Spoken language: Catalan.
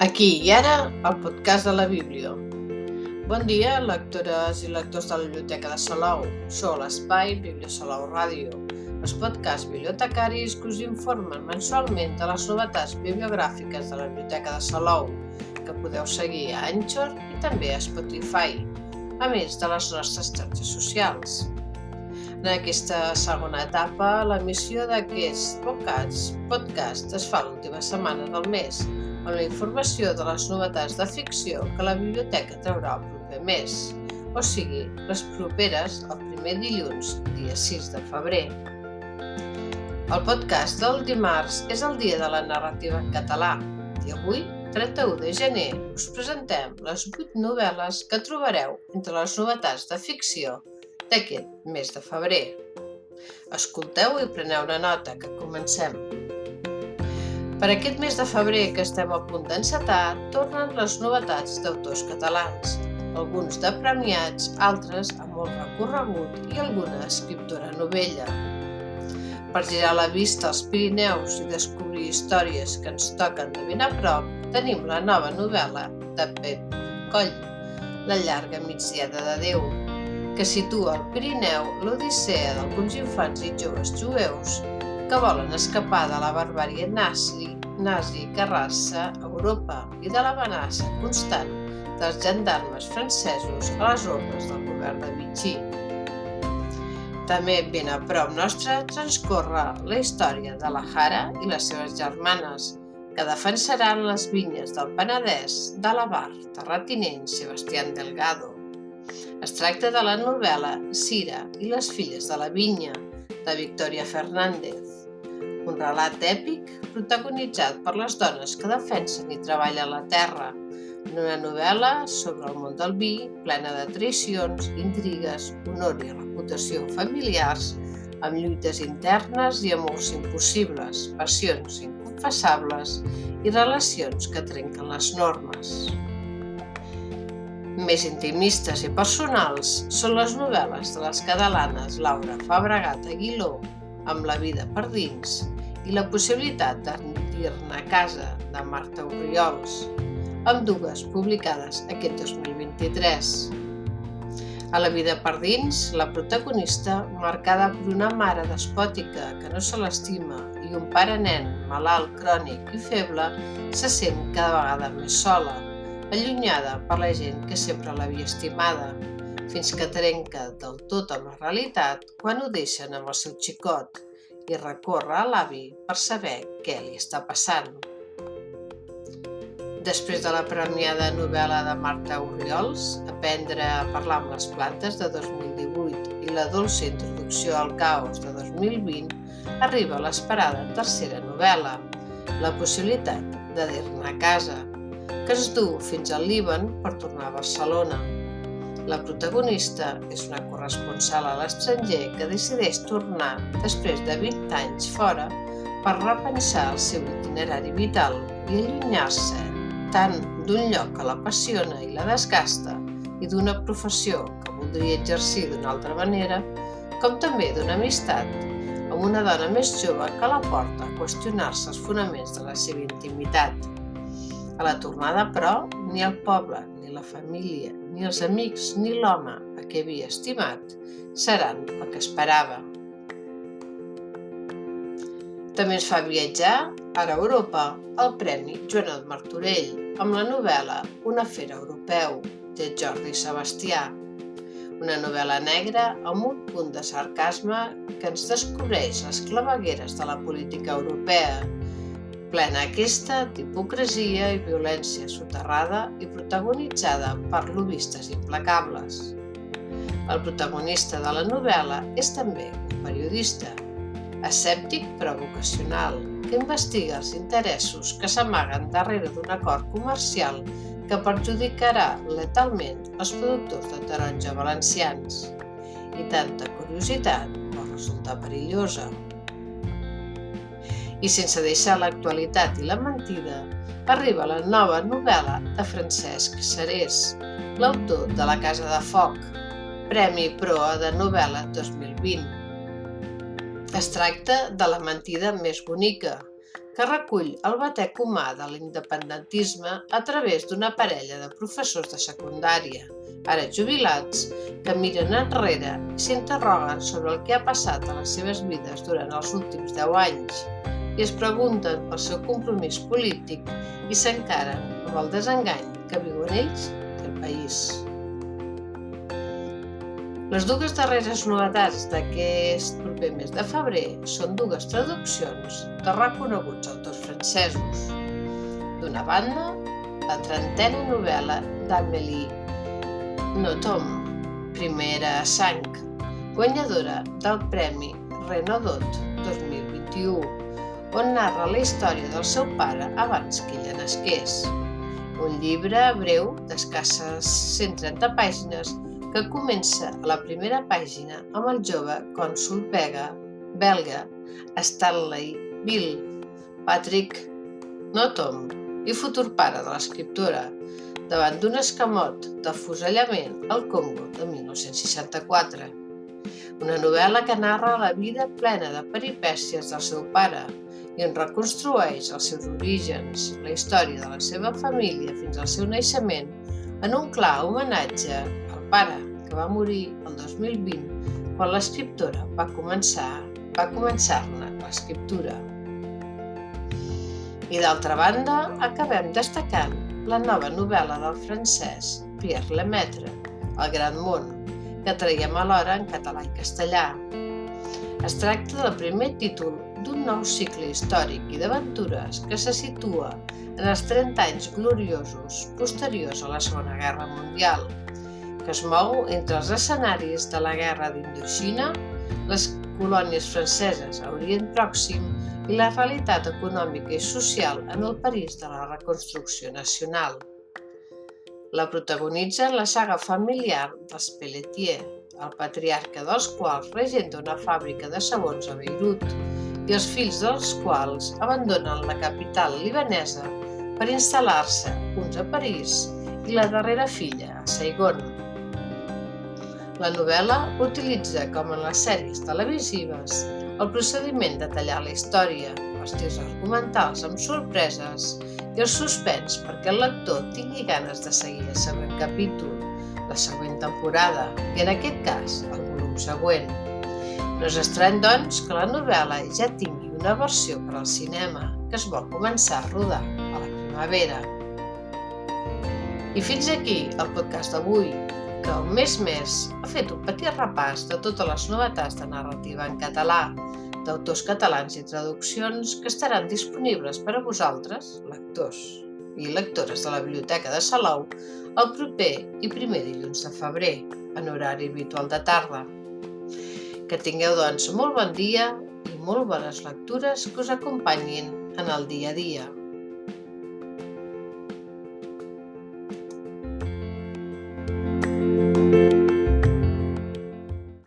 Aquí i ara, el podcast de la Bíblia. Bon dia, lectores i lectors de la Biblioteca de Salou. Sou l'espai Bíblia Salou Ràdio, els podcasts bibliotecaris que us informen mensualment de les novetats bibliogràfiques de la Biblioteca de Salou, que podeu seguir a Anchor i també a Spotify, a més de les nostres xarxes socials. En aquesta segona etapa, l'emissió d'aquest podcast, podcast es fa l'última setmana del mes, amb la informació de les novetats de ficció que la biblioteca traurà el proper mes, o sigui, les properes el primer dilluns, dia 6 de febrer. El podcast del dimarts és el dia de la narrativa en català i avui, 31 de gener, us presentem les 8 novel·les que trobareu entre les novetats de ficció d'aquest mes de febrer. Escolteu i preneu una nota, que comencem. Per aquest mes de febrer que estem a punt d'encetar, tornen les novetats d'autors catalans, alguns de premiats, altres amb molt recorregut i alguna escriptora novella. Per girar la vista als Pirineus i descobrir històries que ens toquen de ben a prop, tenim la nova novel·la de Pep Coll, La llarga migdiada de Déu, que situa al Pirineu l'odissea d'alguns infants i joves jueus que volen escapar de la barbàrie nazi, nazi que arrasa Europa i de l'amenaça constant dels gendarmes francesos a les ordres del govern de Vichy. També ben a prop nostre transcorre la història de la Jara i les seves germanes, que defensaran les vinyes del Penedès de l'avar terratinent Sebastián Delgado. Es tracta de la novel·la Cira i les filles de la vinya, de Victoria Fernández, un relat èpic protagonitzat per les dones que defensen i treballen la terra, una novel·la sobre el món del vi, plena de traïcions, intrigues, honor i reputació familiars, amb lluites internes i amors impossibles, passions inconfessables i relacions que trenquen les normes. Més intimistes i personals són les novel·les de les catalanes Laura Fabregat Aguiló amb la vida per dins i la possibilitat d'anir-ne a casa de Marta Oriols, amb dues publicades aquest 2023. A la vida per dins, la protagonista, marcada per una mare despòtica que no se l'estima i un pare nen malalt, crònic i feble, se sent cada vegada més sola, allunyada per la gent que sempre l'havia estimada, fins que trenca del tot amb la realitat quan ho deixen amb el seu xicot i recorre a l'avi per saber què li està passant. Després de la premiada novel·la de Marta Oriols, Aprendre a parlar amb les plantes de 2018 i la dolça introducció al caos de 2020, arriba l'esperada tercera novel·la, La possibilitat de dir-ne a casa, que es du fins al Líban per tornar a Barcelona, la protagonista és una corresponsal a l'estranger que decideix tornar després de 20 anys fora per repensar el seu itinerari vital i allunyar-se tant d'un lloc que l'apassiona i la desgasta i d'una professió que voldria exercir d'una altra manera, com també d'una amistat amb una dona més jove que la porta a qüestionar-se els fonaments de la seva intimitat. A la tornada, però, ni el poble, ni la família, ni els amics ni l'home a què havia estimat seran el que esperava. També ens fa viatjar, a Europa, el Premi Joanot Martorell amb la novel·la Un afer europeu, de Jordi Sebastià. Una novel·la negra amb un punt de sarcasme que ens descobreix les clavegueres de la política europea plena aquesta d'hipocresia i violència soterrada i protagonitzada per lobistes implacables. El protagonista de la novel·la és també un periodista, escèptic però vocacional, que investiga els interessos que s'amaguen darrere d'un acord comercial que perjudicarà letalment els productors de taronja valencians. I tanta curiositat pot resultar perillosa i sense deixar l'actualitat i la mentida, arriba la nova novel·la de Francesc Serés, l'autor de La Casa de Foc, Premi Proa de novel·la 2020. Es tracta de La mentida més bonica, que recull el batec humà de l'independentisme a través d'una parella de professors de secundària, ara jubilats, que miren enrere i s'interroguen sobre el que ha passat a les seves vides durant els últims 10 anys i es pregunten pel seu compromís polític i s'encaren amb el desengany que viuen ells i el país. Les dues darreres novetats d'aquest proper mes de febrer són dues traduccions de reconeguts autors francesos. D'una banda, la trentena novel·la d'Amélie Nothomb, Primera sang, guanyadora del Premi Renaudot 2021, on narra la història del seu pare abans que ella nasqués. Un llibre breu d'escasses 130 pàgines que comença a la primera pàgina amb el jove cònsul belga, belga Stanley Bill Patrick Notom i futur pare de l'escriptora davant d'un escamot de fusellament al Congo de 1964. Una novel·la que narra la vida plena de peripècies del seu pare i en reconstrueix els seus orígens, la història de la seva família fins al seu naixement en un clar homenatge pare, que va morir el 2020 quan l'escriptora va començar va començar-ne l'escriptura. I d'altra banda, acabem destacant la nova novel·la del francès Pierre Lemaitre, El gran món, que traiem alhora en català i castellà. Es tracta del primer títol d'un nou cicle històric i d'aventures que se situa en els 30 anys gloriosos posteriors a la Segona Guerra Mundial, que es mou entre els escenaris de la Guerra d'Indoxina, les colònies franceses a Orient Pròxim i la realitat econòmica i social en el París de la reconstrucció nacional. La protagonitzen la saga familiar dels Pelletier, el patriarca dels quals regenta una fàbrica de sabons a Beirut i els fills dels quals abandonen la capital libanesa per instal·lar-se uns a París i la darrera filla a Saigon. La novel·la utilitza, com en les sèries televisives, el procediment de tallar la història, els tirs argumentals amb sorpreses i el suspens perquè el lector tingui ganes de seguir el següent capítol, la següent temporada i, en aquest cas, el volum següent. No és estrany, doncs, que la novel·la ja tingui una versió per al cinema que es vol començar a rodar a la primavera. I fins aquí el podcast d'avui que el Més Més ha fet un petit repàs de totes les novetats de narrativa en català, d'autors catalans i traduccions que estaran disponibles per a vosaltres, lectors i lectores de la Biblioteca de Salou, el proper i primer dilluns de febrer, en horari habitual de tarda. Que tingueu, doncs, molt bon dia i molt bones lectures que us acompanyin en el dia a dia.